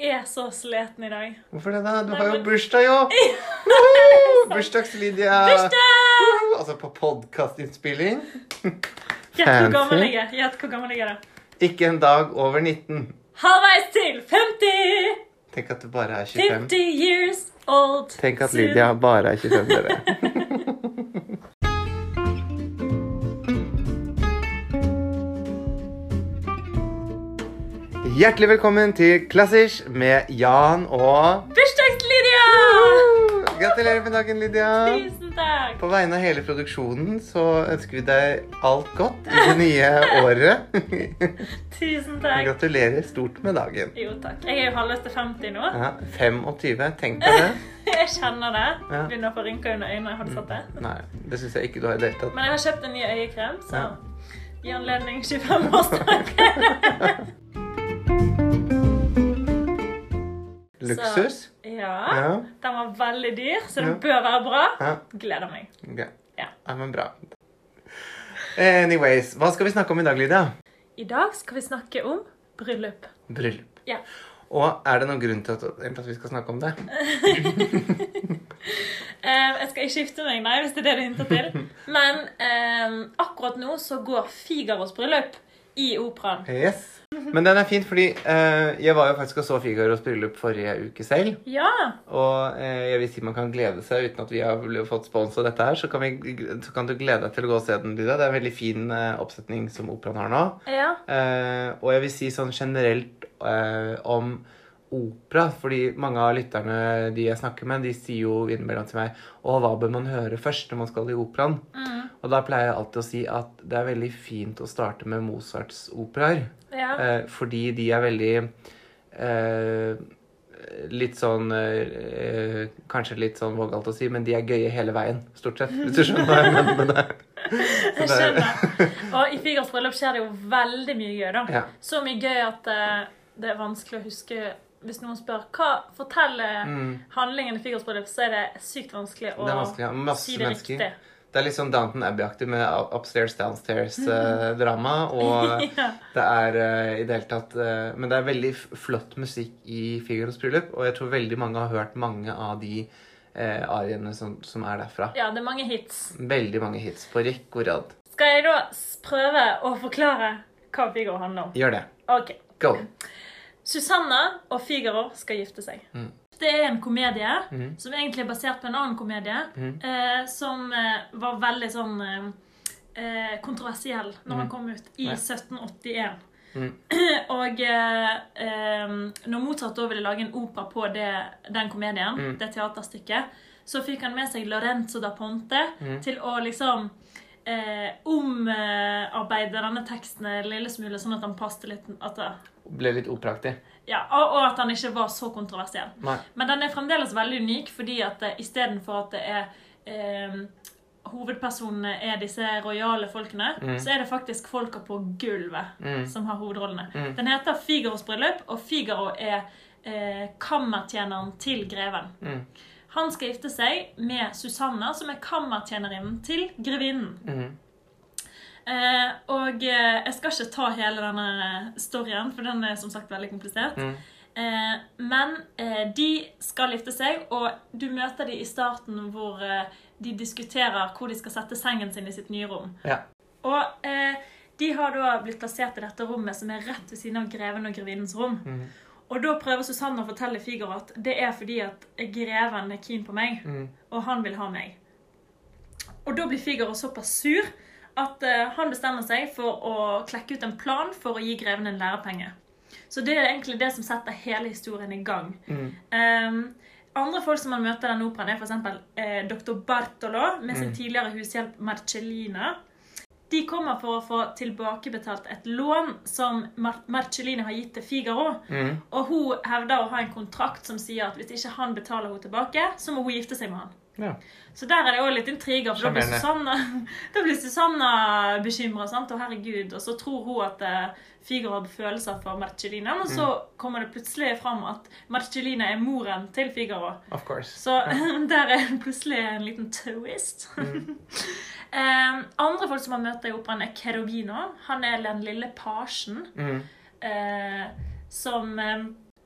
er så sliten i dag. Hvorfor det, da? Du har jo bursdag, jo! Bursdags-Lydia! Bursdag! Altså på podkastinnspilling. Gjett hvor gammel jeg er. Gjett hvor gammel jeg er da. Ikke en dag over 19. Halvveis til 50! Tenk at du bare er 25. 50 years old. Tenk at. Lydia bare er 25, dere. Hjertelig velkommen til Klassisk med Jan og Bursdags-Lydia! Gratulerer med dagen, Lydia. Tusen takk. På vegne av hele produksjonen så ønsker vi deg alt godt i det nye året. Tusen takk. Gratulerer stort med dagen. Jo, takk. Jeg er jo halvveis til 50 nå. Ja, 25, tenk på det. Jeg kjenner det. Ja. Begynner å få rynker under øynene. Har du sett det? Nei, det syns jeg ikke du har i det hele tatt. Men jeg har kjøpt en ny øyekrem, så Ja. i anledning 25-årsdagen. Luksus? Ja. Ja. Den var veldig dyr, så den Ja. bør være bra. ja. Gleder meg. Ok. Ja. Ja, men bra. Anyways, hva skal vi snakke om i dag, Lydia? I dag skal vi snakke om bryllup. Bryllup. Ja. Og er det noen grunn til at, vi skal snakke om det? Eh, jeg skal ikke gifte meg, nei, hvis det er det du hinter til. Men eh, akkurat nå så går Figaros bryllup i operaen. Yes. Men den er fint, fordi eh, jeg var jo faktisk og så Figaros bryllup forrige uke selv. Ja! Og eh, jeg vil si man kan glede seg uten at vi har fått spons av dette her. Så kan, vi, så kan du glede deg til å gå og se den, Lydia. Det er en veldig fin eh, oppsetning som operaen har nå. Ja. Eh, og jeg vil si sånn generelt eh, om opera, fordi mange av lytterne de jeg snakker med, de sier jo innimellom til meg Å, hva bør man høre først når man skal i operaen? Mm. Og da pleier jeg alltid å si at det er veldig fint å starte med Mozarts operaer. ja. Eh, fordi de er veldig eh, Litt sånn eh, Kanskje litt sånn vågalt å si, men de er gøye hele veien, stort sett. Hvis du skjønner hva jeg mener. Jeg skjønner. Og i Figaros bryllup skjer det jo veldig mye gøy, da. Ja. Så mye gøy at eh, det er vanskelig å huske hvis noen spør hva forteller Mm. handlingen i Figaros bryllup, så er det sykt vanskelig å Det vanskelig. ja. Si det mennesker. riktig. Det er litt sånn Downton Abbey-aktig med upstairs, downstairs-drama. og Ja. det er eh, i det hele tatt eh, Men det er veldig flott musikk i Figaros bryllup, og jeg tror veldig mange har hørt mange av de eh, ariene som, som er derfra. ja, det er mange hits. Veldig mange hits på rekke og rad. Skal jeg da prøve å forklare hva Figaro handler om? Gjør det. Ok. Go. Susanna og Figaro skal gifte seg. Mm. Det er en komedie mm. som egentlig er basert på en annen komedie, mm. eh, som eh, var veldig sånn eh, eh, kontroversiell når den Mhm. kom ut i Ja. 1781. Mm. Og eh, eh, når Mozart da ville lage en opera på det, den komedien, mm. det teaterstykket, så fikk han med seg Lorenzo da Ponte mm. til å liksom eh, omarbeide denne teksten en lille smule, sånn at han passet litt at det, Ble litt operaktig. Ja, og, og at han ikke var så kontroversiell. Nei. Men den er fremdeles veldig unik, fordi at eh, istedenfor at det er eh, hovedpersonene er disse rojale folkene, Mm. så er det faktisk folka på gulvet Mm. som har hovedrollene. Mm. Den heter Figaros bryllup, og Figaro er eh, kammertjeneren til greven. Mm. Han skal gifte seg med Susanna, som er kammertjenerinnen til grevinnen. Eh, og eh, jeg skal ikke ta hele denne storyen, for den er som sagt veldig komplisert. Mm. Eh, men eh, de skal gifte seg, og du møter de i starten hvor eh, de diskuterer hvor de skal sette sengen sin i sitt nye rom. Ja. Og eh, de har da blitt plassert i dette rommet som er rett ved siden av greven og grevinnens rom. Mm. Og da prøver Susanne å fortelle Figaro at det er fordi at greven er keen på meg, mm. og han vil ha meg. Og da blir Figaro såpass sur at eh, han bestemmer seg for å klekke ut en plan for å gi greven en lærepenge. Så det er egentlig det som setter hele historien i gang. Mm. Um, andre folk som man møter i denne operaen, er f.eks. Eh, dr. Bartolo med sin Mm. tidligere hushjelp Marcellina. De kommer for å få tilbakebetalt et lån som Mar Marcellina har gitt til Figaro. Mm. Og hun hevder å ha en kontrakt som sier at hvis ikke han betaler henne tilbake, så må hun gifte seg med han. Ja. Så der er det også litt intriger. For da blir Susanna, da blir Susanna bekymra. Og herregud, og så tror hun at eh, Figaro har følelser for Marcellina. Men så Mm. kommer det plutselig fram at Marcellina er moren til Figaro. Of course. Så der er plutselig en liten twist. Mm. Eh, andre folk som man møter i operaen, er Cherubino. Han er den lille pasjen Mhm. eh, som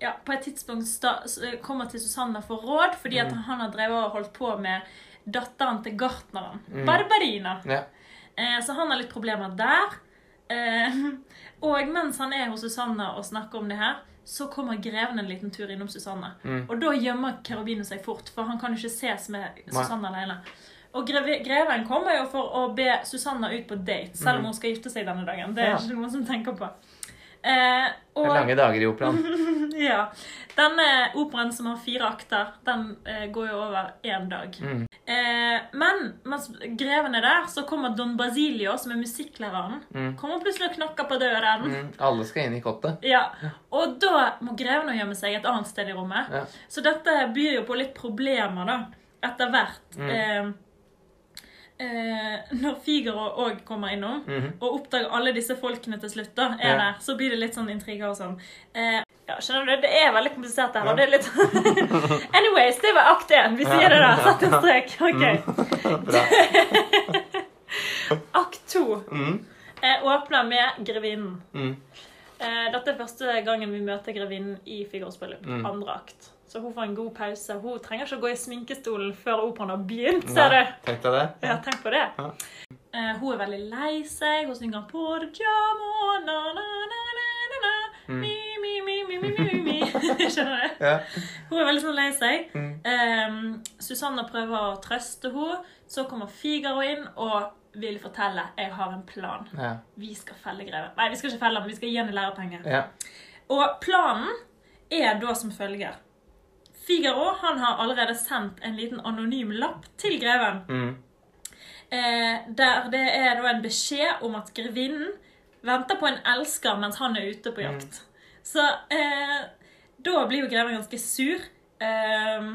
ja, på et tidspunkt sta, kommer til Susanna for råd fordi at han har drevet og holdt på med datteren til gartneren, Barbarina. Ja. Eh, så han har litt problemer der. Eh, og mens han er hos Susanna og snakker om det her, så kommer greven en liten tur innom Susanna. Og da gjemmer Kerubino seg fort, for han kan jo ikke ses med Susanne alene. Og greve, greven kommer jo for å be Susanna ut på date, selv om hun skal gifte seg denne dagen. Det er Ja. ikke noen som tenker på. Eh, og lange dager i operaen. ja. Denne operaen som har fire akter, den eh, går jo over én dag. Mm. Eh, men mens greven er der, så kommer Don Basilio, som er musikklæreren, Mm. kommer plutselig og knakker på døren. Mm. Alle skal inn i kottet. Ja, Og da må greven gjemme seg et annet sted i rommet. Ja. Så dette byr jo på litt problemer, da, etter hvert. Mm. Eh, når Figaro òg kommer innom Mhm. og oppdager alle disse folkene til slutt, da, er Ja. der, så blir det litt sånn intriger og sånn. Eh, ja, skjønner du? Det er veldig komplisert her. Ja. og det er litt... Anyways, det var akt én. Vi sier det da. Sett en strek. Ok. Bra. Akt to Mm. eh, åpner med grevinnen. Mm. Eh, dette er første gangen vi møter grevinnen i Figaro-spillet. Mm. Andre akt. Så hun får en god pause. Hun trenger ikke å gå i sminkestolen før operaen har begynt. ser du? Tenk deg det. Ja, tenk på det. Ja. Eh, hun er veldig lei seg. Hun synger på Giamo, na, na, na, na, na, na. Mm. Mi, mi, mi, mi, mi, mi, mi. Skjønner du? Ja. Hun er veldig sånn lei seg. Mm. Um, Susanne prøver å trøste henne. Så kommer Figaro inn og vil fortelle jeg har en plan. Ja. Vi skal felle greven. Nei, vi skal ikke felle, men vi skal gi henne lærepenger. ja. Og planen er da som følger. Figaro han har allerede sendt en liten anonym lapp til greven. Mm. Eh, der det er da en beskjed om at grevinnen venter på en elsker mens han er ute på jakt. Så eh, da blir jo greven ganske sur. Eh,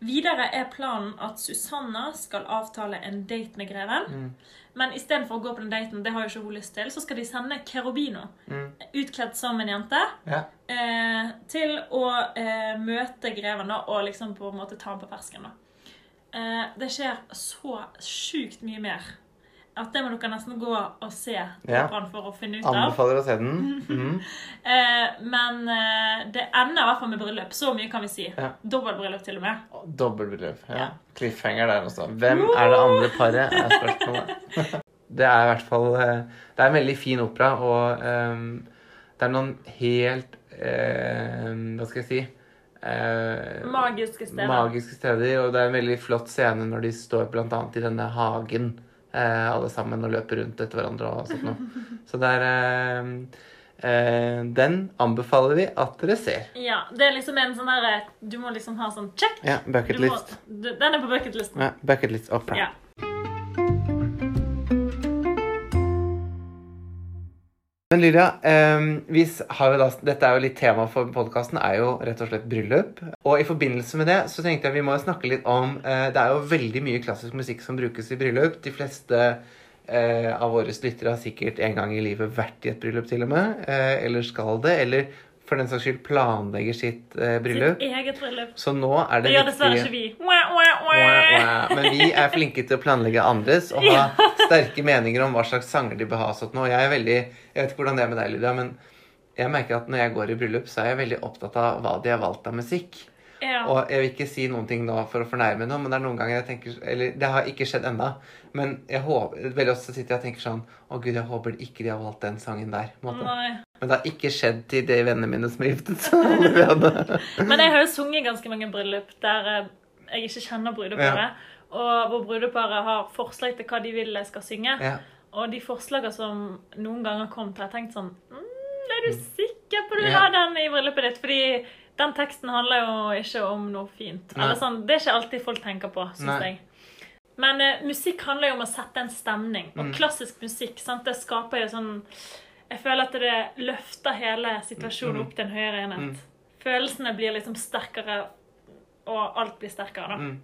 videre er planen at Susanna skal avtale en date med greven. Mm. Men istedenfor å gå på den daten, det har jo ikke hun lyst til, så skal de sende Kerobino, Mm. utkledd som en jente, Ja. eh, til å eh, møte greven da, og liksom på en måte ta ham på fersken. da. Eh, det skjer så sjukt mye mer at det må dere nesten gå og se Ja. for å finne ut av. Anbefaler å se den. Mm. Eh, men eh, det ender i hvert fall med bryllup. Så mye kan vi si. Ja. Dobbeltbryllup til og med. Dobbeltbryllup, Ja. Ja. Cliffhanger der også. Hvem er det andre paret, er spørsmålet. Det er i hvert fall eh, Det er en veldig fin opera, og um, det er noen helt ehm, Hva skal jeg si eh, Magiske steder. magiske steder. Og det er en veldig flott scene når de står annet i denne hagen, alle sammen, og løper rundt etter hverandre og sånt noe. Så det er eh, eh, Den anbefaler vi at dere ser. Ja, det er liksom en sånn derre Du må liksom ha sånn check. Ja, bucket Du må, du- den er på bucketlisten. Ja, bucket list opera. Ja. Men Lydia, eh, da, dette er jo litt tema for podkasten, er jo rett og slett bryllup. Og i forbindelse med det så tenkte jeg vi må snakke litt om eh, Det er jo veldig mye klassisk musikk som brukes i bryllup. De fleste eh, av våre lyttere har sikkert en gang i livet vært i et bryllup til og med. Eh, eller skal det. Eller for den saks skyld planlegger sitt eh, bryllup. Sitt eget bryllup. Så nå er det Det gjør dessverre ikke vi. Wah, wah, Wah. Men vi er flinke til å planlegge andres og ha sterke meninger om hva slags sanger de bør ha. og nå. Jeg er veldig, jeg vet ikke hvordan det er med deg, Lydia, men jeg merker at når jeg går i bryllup, så er jeg veldig opptatt av hva de har valgt av musikk. Ja. Og jeg vil ikke si noen ting nå for å fornærme noen, men det er noen ganger jeg tenker Eller det har ikke skjedd ennå, men jeg håper, veldig ofte sitter jeg og tenker sånn Å, gud, jeg håper ikke de har valgt den sangen der. Men det har ikke skjedd til de vennene mine som har giftet seg allerede. Men jeg har jo sunget ganske mange bryllup der eh, jeg ikke kjenner brudeparet. Og hvor brudeparet har forslag til hva de vil jeg skal synge. Ja. Og de forslagene som noen ganger kom til, har jeg tenkt sånn mm, Er du sikker på du Ja. ha den i bryllupet ditt? Fordi den teksten handler jo ikke om noe fint. Eller sånn, Det er ikke alltid folk tenker på, syns jeg. Men uh, musikk handler jo om å sette en stemning. Og Mm. klassisk musikk sant, det skaper jo sånn Jeg føler at det løfter hele situasjonen Mm. opp til en høyere enhet. Mm. Følelsene blir liksom sterkere, og alt blir sterkere. da. Mm.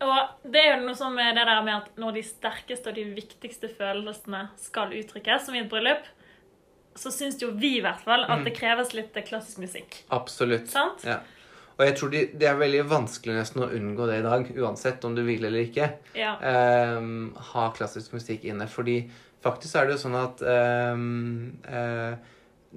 Og det er jo noe som er det der med at når de sterkeste og de viktigste følelsene skal uttrykkes, som i et bryllup, så syns jo vi i hvert fall at det kreves litt klassisk musikk. Absolutt. Sant? Ja. Og jeg tror de, det er veldig vanskelig nesten å unngå det i dag, uansett om du vil eller ikke. Ja. Um, ha klassisk musikk inne. Fordi faktisk er det jo sånn at um, uh,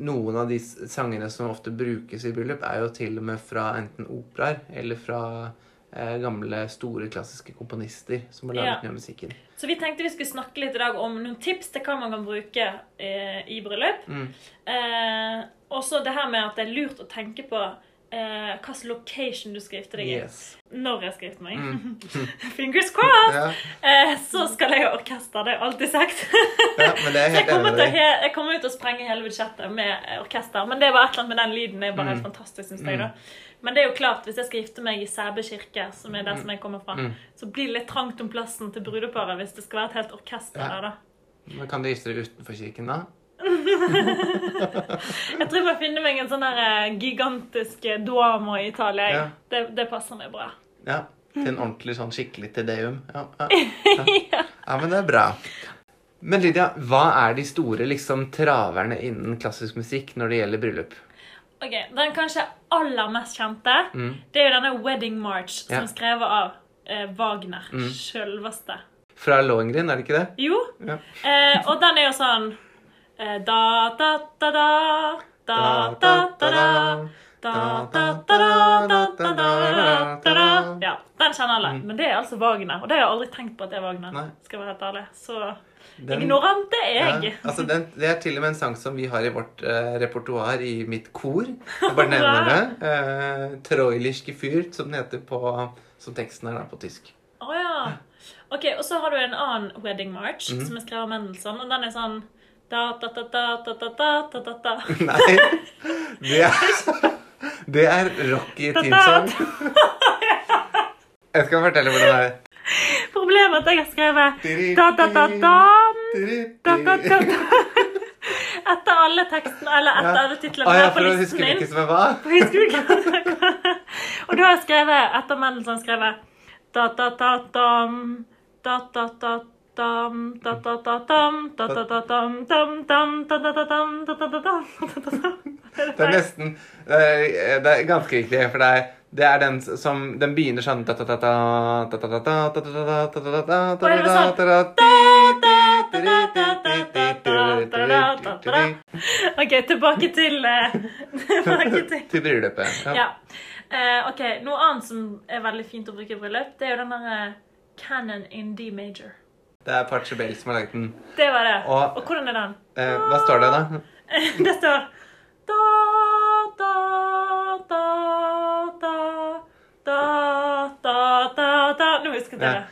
noen av de sangene som ofte brukes i bryllup, er jo til og med fra enten operaer eller fra eh, gamle, store klassiske komponister som har laget Ja. mye av musikken. Så vi tenkte vi skulle snakke litt i dag om noen tips til hva man kan bruke eh, i bryllup. Mm. Eh, og så det her med at det er lurt å tenke på eh, hvilken location du skal gifte deg i. Yes. Når jeg skal gifte meg. Mm. Fingers crossed! Ja, Eh, så skal jeg ha orkester. Det har jeg alltid sagt. ja, men det er helt jeg kommer, til å, jeg kommer ut og sprenge hele budsjettet med eh, orkester. Men det er bare et eller annet med den lyden. Det er bare helt Mm. fantastisk, synes jeg da. Men det er jo klart, hvis jeg skal gifte meg i Sæbe kirke, som er der som jeg kommer fra, Mm. så blir det litt trangt om plassen til brudeparet hvis det skal være et helt orkester Ja. der, da. Men kan du gifte deg utenfor kirken da? Jeg tror jeg må finne meg en sånn der eh, gigantisk eh, duomo i Italia. Ja. Det, det passer meg bra. Ja, til en ordentlig sånn skikkelig tedeum. Ja, ja. ja. ja, men det er bra. Men Lydia, hva er de store liksom traverne innen klassisk musikk når det gjelder bryllup? Ok, Den kanskje aller mest kjente, Mm. det er jo denne Wedding March, som Ja. er skrevet av eh, Wagner. Mm. Sjølveste. Fra Lohengrin, er det ikke det? Jo. Ja. Eh, og den er jo sånn eh, Da, da, da, da. Da, da, da, da. Ja, den kjenner alle. Men det er altså Wagner. Og det har jeg aldri tenkt på at det er Wagner. Mm. Nei. Skal være helt ærlig. Så Den- ignorant er jeg. Ja, altså den, det er til og med en sang som vi har i vårt uh, repertoar i mitt kor. Jeg bare nevner det. Uh, 'Troilisch geführt, som på Som teksten er da på tysk. Å ja. Ok, Og så har du en annen Wedding March Mhm. som er skrevet av Mendelssohn, og den er sånn da, da, da, da, da, da, da, da, da. Nei, det er Det er Rocky Team-sang. Jeg skal fortelle hvordan det er. Problemet er at jeg har skrevet da, da, da, da. Etter alle tekstene, eller etter alle titlene ja. ah, ja, på listen min. Ikke som og da har jeg skrevet, etter Mendelssohn, skrevet. Det er nesten Det er ganske riktig, for det er det er den som Den begynner sånn Og det var sånn Ok, tilbake til eh, Tilbake til Til bryllupet. Ja. Ja. Eh, ok, Noe annet som er veldig fint å bruke i bryllup, det er jo den derre eh, Canon in D major. Det er Pachelbel som har laget den. Det var det. Og- Og hvordan er den? Eh, hva står det, da? Det står da, da, da, da, da, da, da, da. Nå husket jeg Ja. det.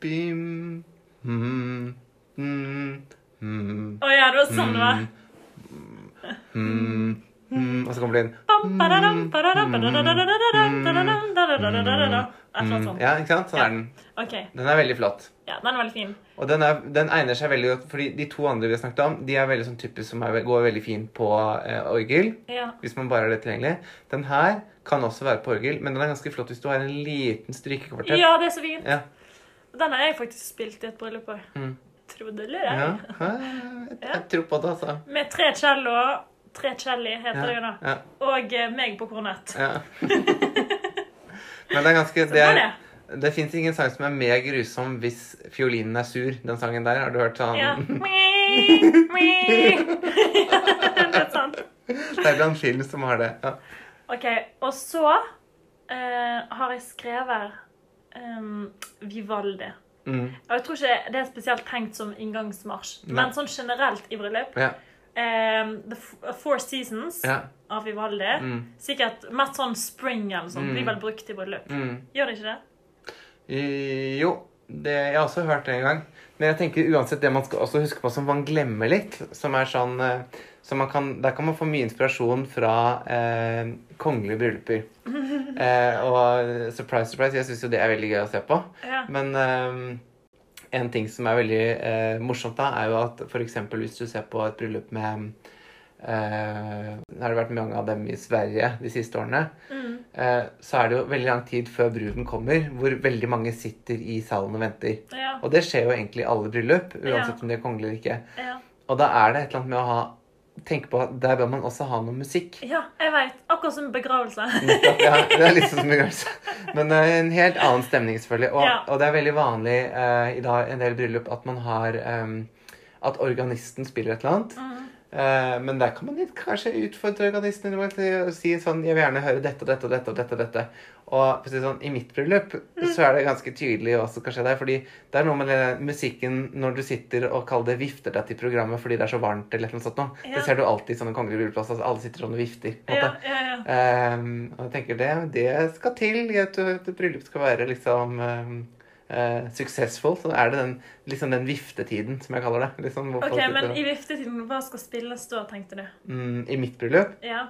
Bim, mm, mm, mm, Å ja, det var sånn det var. mm, mm, Og så kommer det inn. Mm. Ja, ikke sant? Sånn er den. Okay. Den er veldig flott. ja, den er veldig fin. Og den, er, den egner seg veldig godt, fordi de to andre vi har snakket om, de er veldig sånn typisk som er, går veldig fint på eh, orgel. Ja. Hvis man bare har det tilgjengelig. Den her kan også være på orgel, men den er ganske flott hvis du har en liten strykekvartett. ja, det er så fint. Ja. Den har jeg faktisk spilt i et bryllup òg. Mm. Det, jeg. Ja, jeg, jeg tror på det, altså. Med tre cello, tre celli heter det jo da, og eh, meg på kornett. ja. Men det er ganske Det, det er det. det fins ingen sang som er mer grusom hvis fiolinen er sur. Den sangen der, har du hørt sånn? Ja. Det er sant. Det er blant film som har det. Ja. Ok, og så uh, har jeg skrevet um, Vivaldi. Mm. Og jeg tror ikke det er spesielt tenkt som inngangsmarsj, Nei. men sånn generelt i bryllup. Ja. Um, the Four Seasons ja. av Vivaldi. Mm. Sikkert mest sånn spring eller sånn. Mm. Blir vel brukt i bryllup. Mm. Gjør det ikke det? I- Jo, det, jeg har også hørt det en gang. Men jeg tenker uansett det man skal også huske på som man glemmer litt, som er sånn eh, så man kan, Der kan man få mye inspirasjon fra eh, kongelige brylluper. Eh, og surprise, surprise, jeg syns jo det er veldig gøy å se på. Ja. Men eh, en ting som er veldig eh, morsomt, da, er jo at f.eks. hvis du ser på et bryllup med eh, Det har det vært mange av dem i Sverige de siste årene. Mm. Eh, så er det jo veldig lang tid før bruden kommer, hvor veldig mange sitter i salen og venter. Ja. Og det skjer jo egentlig i alle bryllup, uansett Ja. om de er kongelige eller ikke. Ja. Og da er det et eller annet med å ha tenke på at der bør man også ha noe musikk. ja, jeg veit. Akkurat som begravelse. Ja, det er litt som begravelse. Men eh, en helt annen stemning, selvfølgelig. Og, Ja. og det er veldig vanlig uh, i dag, en del bryllup at man har um, At organisten spiller et eller annet. Mm. Uh, men der kan man litt kanskje utfordre organisten til å si sånn Jeg vil gjerne høre dette og dette og dette og dette. dette. Og sånn, i mitt bryllup så er det ganske tydelig hva som kan skje der. fordi det er noe med musikken når du sitter og kaller det vifter deg til programmet fordi det er så varmt eller noe sånt noe. Ja. Det ser du alltid i sånne kongelige bryllupsplasser. Altså alle sitter sånn og vifter. Ja, ja, ja. Ehm, og jeg tenker det, det skal til at et bryllup skal være liksom ehm, uh, successful. Så er det den, liksom den viftetiden, som jeg kaller det. Liksom, Ok, men i viftetiden, hva skal spilles da, tenkte du? mm, I mitt bryllup Ja.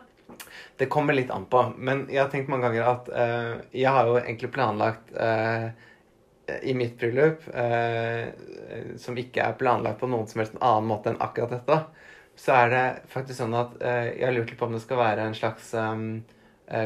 Det kommer litt an på. Men jeg har tenkt mange ganger at uh, jeg har jo egentlig planlagt uh, i mitt bryllup, uh, som ikke er planlagt på noen som helst annen måte enn akkurat dette, så er det faktisk sånn at jeg har lurt litt på om det skal være en slags um,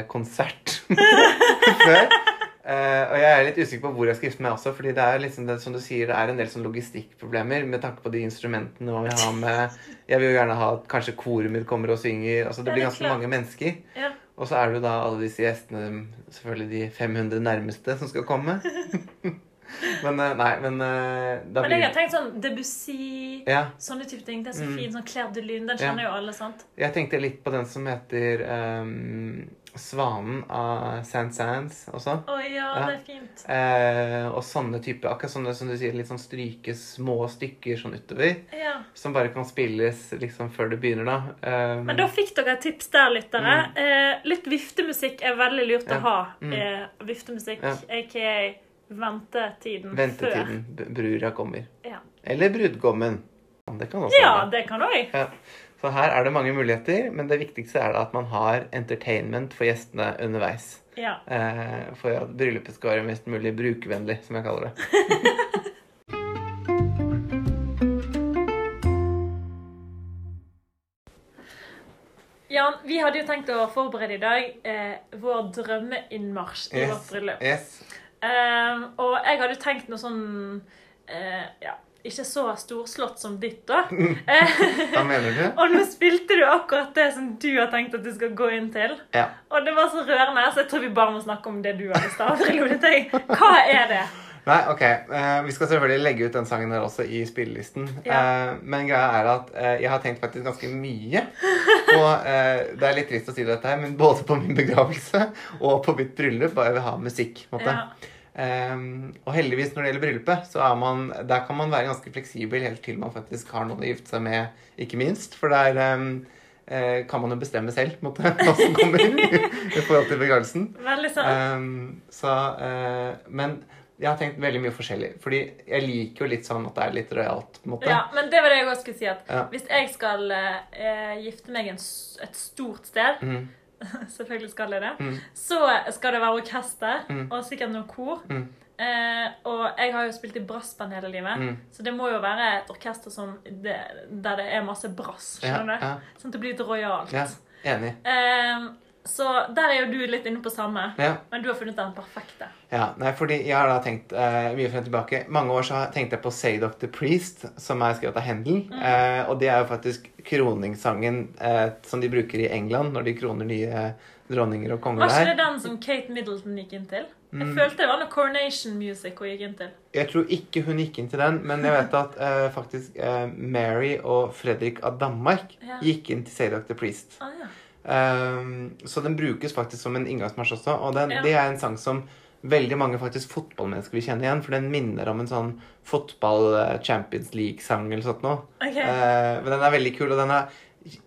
konsert før. Eh, og jeg er litt usikker på hvor jeg skal gifte meg også, fordi det er liksom det, som du sier, det er en del sånn logistikkproblemer med tanke på de instrumentene vi har ha med Jeg vil jo gjerne ha at kanskje koret mitt kommer og synger. altså Det Ja, blir ganske mange mennesker. ja. Og så er det jo da alle disse gjestene, selvfølgelig de 500 nærmeste, som skal komme. men eh, nei, men eh, da Men jeg har tenkt sånn Debussy, Ja. sånne type ting. Det er så Mm. fin. Sånn Claire de Lune, den Ja. kjenner jo alle, sant? Jeg tenkte litt på den som heter ehm, Svanen av Sand Sands også. Å ja, Ja. det er fint. Eh, og sånne typer akkurat sånne som du sier, litt sånn stryke små stykker sånn utover. Ja. Som bare kan spilles liksom før det begynner, da. Ehm, Men da fikk dere et tips der, lyttere. Eh, litt viftemusikk er veldig lurt Mm. Ja. å ha. Mm. Eh, viftemusikk, Ja. aka ventetiden ventetiden b- brura kommer. Ja. Eller brudgommen. Det kan også være. Ja, være. det kan òg. Ja. Så her er det mange muligheter, men det viktigste er at man har entertainment for gjestene underveis. Ja. Eh, for at bryllupet skal være mest mulig brukervennlig, som jeg kaller det. Jan, vi hadde jo tenkt å forberede i dag eh, vår drømmeinnmarsj i vårt bryllup. Yes. Eh, og jeg hadde jo tenkt noe sånn eh, Ja, ikke så storslått som ditt, da. Hva mener du? og nå spilte du akkurat det som du har tenkt at du skal gå inn til. Ja. Og det var så rørende, så jeg tror vi bare må snakke om det du har i stad. Hva er det? Nei, ok. Uh, vi skal selvfølgelig legge ut den sangen der også i spillelisten. Ja. Uh, men greia er at uh, jeg har tenkt faktisk ganske mye. Og det er litt trist å si dette her, men både på min begravelse og på mitt bryllup bare vil ha musikk. på en måte. Ja. Ehm, og heldigvis når det gjelder bryllupet, så er man, der kan man være ganske fleksibel helt til man faktisk har noen å gifte seg med, ikke minst. For der um, uh, kan man jo bestemme selv måtte, hva som kommer i forhold til begravelsen. Veldig sant. Ehm, så, uh, men jeg har tenkt veldig mye forskjellig. Fordi jeg liker jo litt sånn at det er litt rojalt. på en måte. Ja, men det var det jeg også skulle si. at Ja. Hvis jeg skal uh, gifte meg en, et stort sted, Mhm, selvfølgelig skal jeg det, Mm. så skal det være orkester mm. og sikkert noe kor. Mm. Eh, og jeg har jo spilt i brassband hele livet, Mhm. så det må jo være et orkester som det, der det er masse brass. Ja, du? ja, Sånn at det blir litt rojalt. ja, enig. Eh, så der er jo du litt inne på samme, Ja. men du har funnet den perfekte. Ja, nei, fordi jeg har da tenkt uh, mye frem tilbake. Mange år så tenkte jeg på Say Dr. Priest, som er skrevet av Hendel. Mm. Uh, og det er jo faktisk kroningssangen uh, som de bruker i England når de kroner nye dronninger og konger Var ikke det den som Kate Middleton gikk inn til? Jeg Mm. følte det var noe coronation music hun gikk inn til. Jeg tror ikke hun gikk inn til den, men jeg vet at eh, faktisk eh, Mary og Fredrik av Danmark Ja. gikk inn til Say Dr. Priest. Ah, ja. Ehm, så den brukes faktisk som en inngangsmarsj også. Og den, Ja. det er en sang som veldig mange faktisk fotballmennesker vil kjenne igjen. For den minner om en sånn fotball eh, League-sang eller sånt noe. Okay. Uh, men den er veldig kul, og den er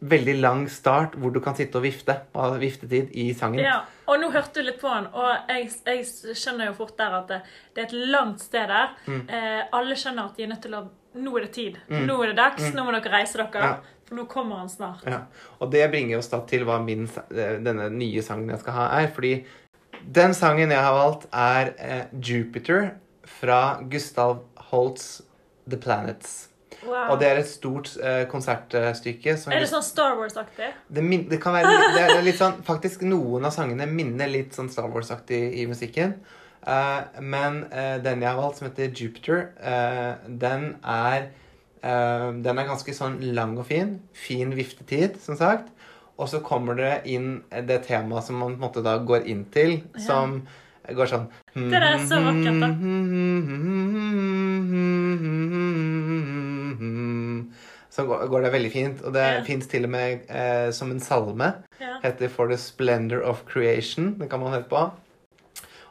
veldig lang start hvor du kan sitte og vifte. Og ha viftetid i sangen. Ja, og nå hørte du litt på den, og jeg, jeg skjønner jo fort der at det, det er et langt sted der. Mm. Eh, alle skjønner at de er nødt til å Nå er det tid. Mm. Nå er det dags. Mm. Nå må dere reise dere. Ja. For nå kommer han snart. Ja, og det bringer oss da til hva min, eh, denne nye sangen jeg skal ha, er. Fordi den sangen jeg har valgt, er eh, 'Jupiter' fra Gustav Holts 'The Planets'. Wow. Og det er et stort eh, konsertstykke. Som Er det sånn Star Wars-aktig? det, det kan være det er litt sånn Faktisk noen av sangene minner litt sånn Star Wars-aktig i musikken. Uh, men uh, den jeg har valgt, som heter 'Jupiter', uh, den er Den er ganske sånn lang og fin. Fin viftetid, som sagt. Og så kommer det inn det temaet som man på en måte da går inn til, Ja. som går sånn Det er så vakkert, da. så går, det veldig fint. Og det Ja. fins til og med eh, som en salme. Ja. Heter For the Splendor of Creation. Den kan man høre på.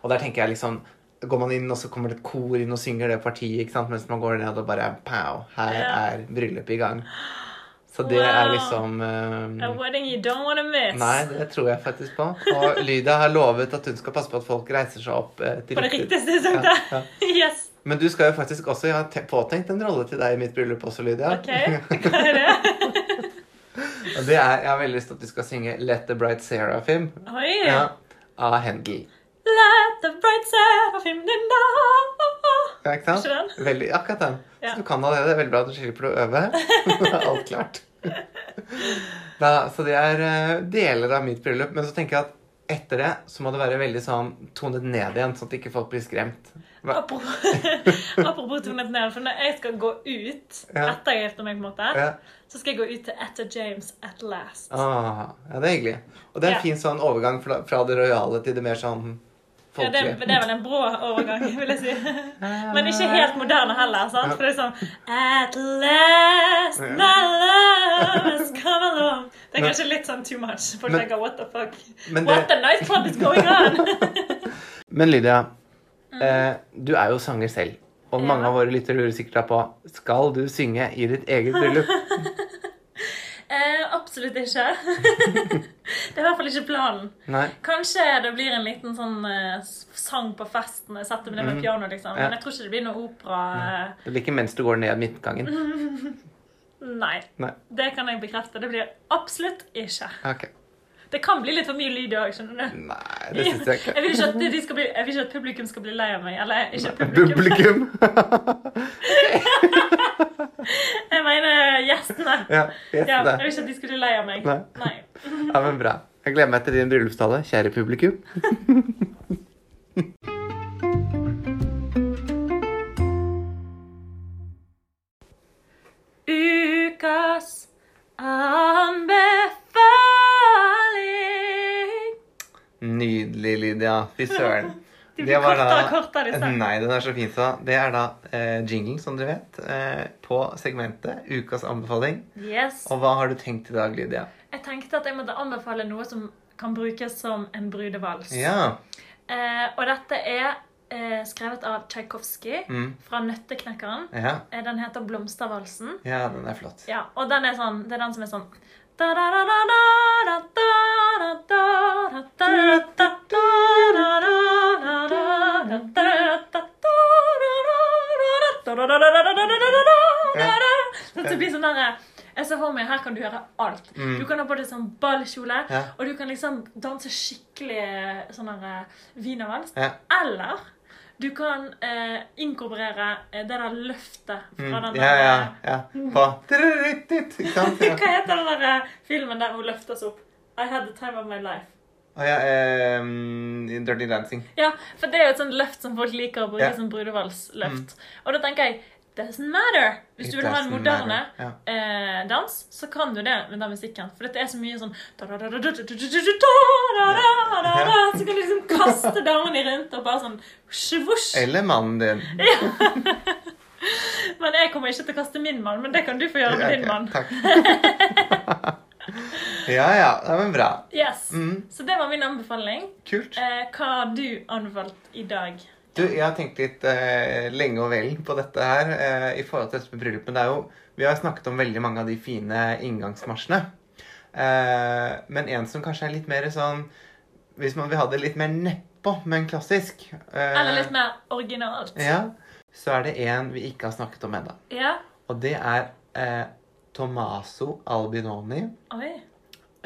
Og der tenker jeg liksom Går man inn, og så kommer det et kor inn og synger det partiet, ikke sant? mens man går ned og bare Pow! Her Ja. er bryllupet i gang. Så det er liksom liksom A eh, wedding you don't want to miss. Nei, det tror jeg faktisk på. Og Lydia har lovet at hun skal passe på at folk reiser seg opp eh, til På det riktigste riktige tidspunktet. Ja, Yes. Men du skal jo faktisk også Jeg har påtenkt en rolle til deg i mitt bryllup også, Lydia. OK, hva er det? Og det er, Jeg har veldig lyst til at du skal synge Let the Bright Seraphim Oi. ja, av Handel. The bright seraphim din da. Ja, ikke sant? Veldig, akkurat den. Ja. Så du kan allerede. Det er veldig bra at du slipper å øve. Alt klart. Da, så det er eh, deler av mitt bryllup. Men så tenker jeg at etter det så må det være veldig sånn tonet ned igjen, sånn at ikke folk blir skremt. Apropos, apropos tonet ned, for når jeg skal gå ut Ja. etter jeg gifter meg, på en måte, Ja. så skal jeg gå ut til Etter James at last. Ah, ja, det er hyggelig. Og det er en Ja. fin sånn overgang fra, fra det rojale til det mer sånn Ja, det, det er vel en brå overgang, vil jeg si. Men ikke helt moderne heller. sant? For det er sånn At last my love has come along. Det er kanskje litt sånn too much. Folk tenker what the fuck? What the nightclub is going on? men Lydia, eh, du er jo sanger selv. Og mange av våre lyttere lurer sikkert på Skal du synge i ditt eget bryllup? Eh, absolutt ikke. det er i hvert fall ikke planen. Nei. Kanskje det blir en liten sånn uh, sang på festen. Jeg setter meg ned med Mhm. piano, liksom. Ja. Men jeg tror ikke det blir noe opera. Det blir ikke mens du går ned midtgangen. eh, Nei. Nei. Det kan jeg bekrefte. Det blir absolutt ikke. Okay. Det kan bli litt for mye lyd òg, skjønner du. Nei, det synes jeg Jeg ikke. vil ikke, at bli, jeg vil ikke at publikum skal bli lei av meg. Eller ikke publikum. Publikum. Jeg mener gjestene. ja, gjestene. Ja, jeg vil ikke at de skulle bli lei av meg. Nei. Nei. ja, men bra. Jeg gleder meg til din bryllupstale, kjære publikum. Ukas anbefaling. Nydelig, Lydia. Fy søren. De Det blir kortere og kortere, disse. Nei, den er så fin, så. Det er da eh, jinglen, som dere vet, eh, på segmentet Ukas anbefaling. Yes. Og hva har du tenkt i dag, Lydia? Jeg tenkte at jeg måtte anbefale noe som kan brukes som en brudevals. Ja. Eh, og dette er eh, skrevet av Tsjajkovskij Mm. fra 'Nøtteknekkeren'. Ja. Eh, den heter 'Blomstervalsen'. ja, den er flott. Ja, og den er sånn, det er den som er Sånn, Det blir sånn der, jeg ser for meg, Her kan du gjøre alt. Mm. Du kan ha på deg sånn ballkjole, Ja. og du kan liksom danse skikkelig sånn eh, wienervals. Ja. Eller du kan eh, inkorporere eh, det der løftet fra Mm. den der ja, ja. På Ikke? Ja. Hva heter den der eh, filmen der hun løftes opp? I had the time of my life. Å ja, Um, Dirty Dancing. Ja, for det er jo et sånt løft som folk liker å bruke Ja. Mm. som brudevalsløft. Og da tenker jeg doesn't matter. Hvis It du vil ha en moderne. Ja. eh, dans, så kan du det med den musikken. For dette er så mye sånn Så kan du liksom kaste damene rundt og bare sånn svosj. Eller mannen din. Men jeg kommer ikke til å kaste min mann, men det kan du få gjøre med din mann. Takk. ja, ja. Det var bra. Yes. Mm, Så det var min anbefaling. kult. Eh, hva har du anbefalt i dag? Du, jeg har tenkt litt eh, lenge og vel på dette her eh, i forhold til dette med bryllup. Men det er jo, vi har snakket om veldig mange av de fine inngangsmarsjene. Eh, men en som kanskje er litt mer sånn Hvis man vil ha det litt mer nedpå, men klassisk eh, Eller litt mer originalt. Ja, så er det en vi ikke har snakket om ennå. Ja. Og det er eh, Tommaso Albinoni. Oi.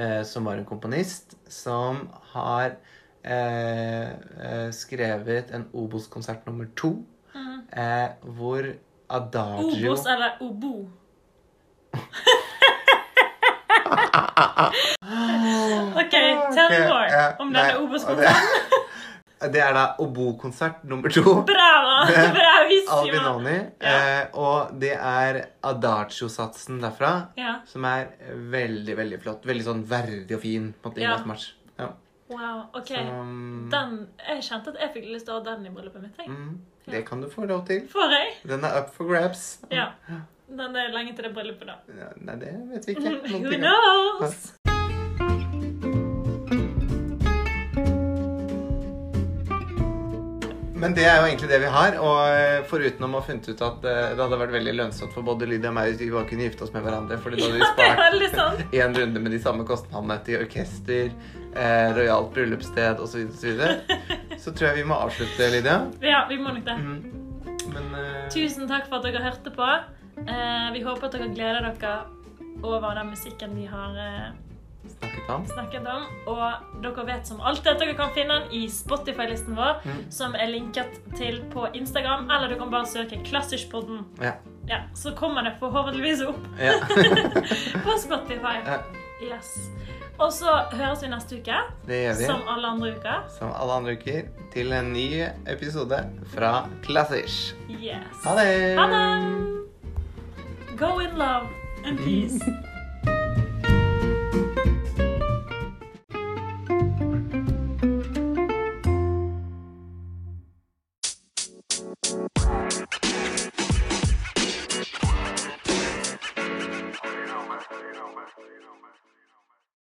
eh, som var en komponist, som har eh, eh, skrevet en Obos-konsert nummer to, Mm. eh, hvor Adagio Obos eller obo? OK, tell okay, more ja, om denne Obos-konserten. Det, er da Obo-konsert nummer to. Bravo! Bravissimo! Albinoni. Ja. Eh, og det er Adagio-satsen derfra, Ja. som er veldig, veldig flott. Veldig sånn verdig og fin på en Ja. inngangsmarsj. Ja. Wow. OK. Som... Den, jeg kjente at jeg fikk lyst til å ha den i bryllupet mitt. mm, det kan du få lov til. Får jeg? Den er up for grabs. Ja. Den er lenge til det bryllupet, da. Ja, Nei, det vet vi ikke. Who knows? Men det er jo egentlig det vi har. Og eh, foruten om å ha funnet ut at eh, det hadde vært veldig lønnsomt for både Lydia og meg hvis vi bare kunne gifte oss med hverandre. Fordi da hadde vi spart én runde med de samme kostnadene til orkester, eh, rojalt bryllupssted osv. Så, videre. så tror jeg vi må avslutte, Lydia. Ja, vi må nok det. Mm. Men eh, Tusen takk for at dere hørte på. Eh, vi håper at dere gleder dere over den musikken vi har eh, snakket om. snakket om. Og dere vet som alltid at dere kan finne den i Spotify-listen vår, Mm. som er linket til på Instagram, eller du kan bare søke Klassiskpodden. Ja. Ja, så kommer det forhåpentligvis opp ja. på Spotify. Ja, Yes. Og så høres vi neste uke, det gjør vi. som alle andre uker. Som alle andre uker, til en ny episode fra Klassisk. Yes. Ha det! Ha det! Go in love and peace.